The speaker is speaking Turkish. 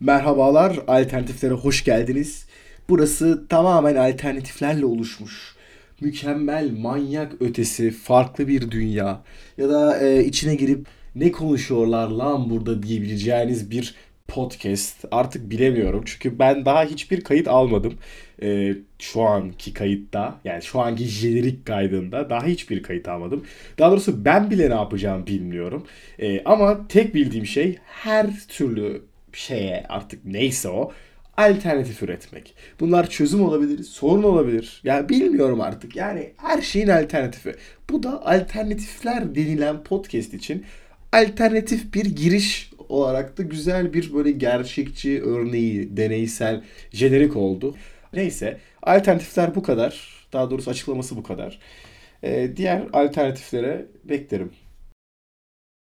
Merhabalar, alternatiflere hoş geldiniz. Burası tamamen alternatiflerle oluşmuş. Mükemmel, manyak ötesi, farklı bir dünya. Ya da e, içine girip ne konuşuyorlar lan burada diyebileceğiniz bir podcast. Artık bilemiyorum çünkü ben daha hiçbir kayıt almadım. E, şu anki kayıtta, yani şu anki jenerik kaydında daha hiçbir kayıt almadım. Daha doğrusu ben bile ne yapacağımı bilmiyorum. E, ama tek bildiğim şey her türlü şeye artık neyse o alternatif üretmek. Bunlar çözüm olabilir, sorun olabilir. Yani bilmiyorum artık. Yani her şeyin alternatifi. Bu da alternatifler denilen podcast için alternatif bir giriş olarak da güzel bir böyle gerçekçi örneği, deneysel, jenerik oldu. Neyse, alternatifler bu kadar. Daha doğrusu açıklaması bu kadar. Ee, diğer alternatiflere beklerim.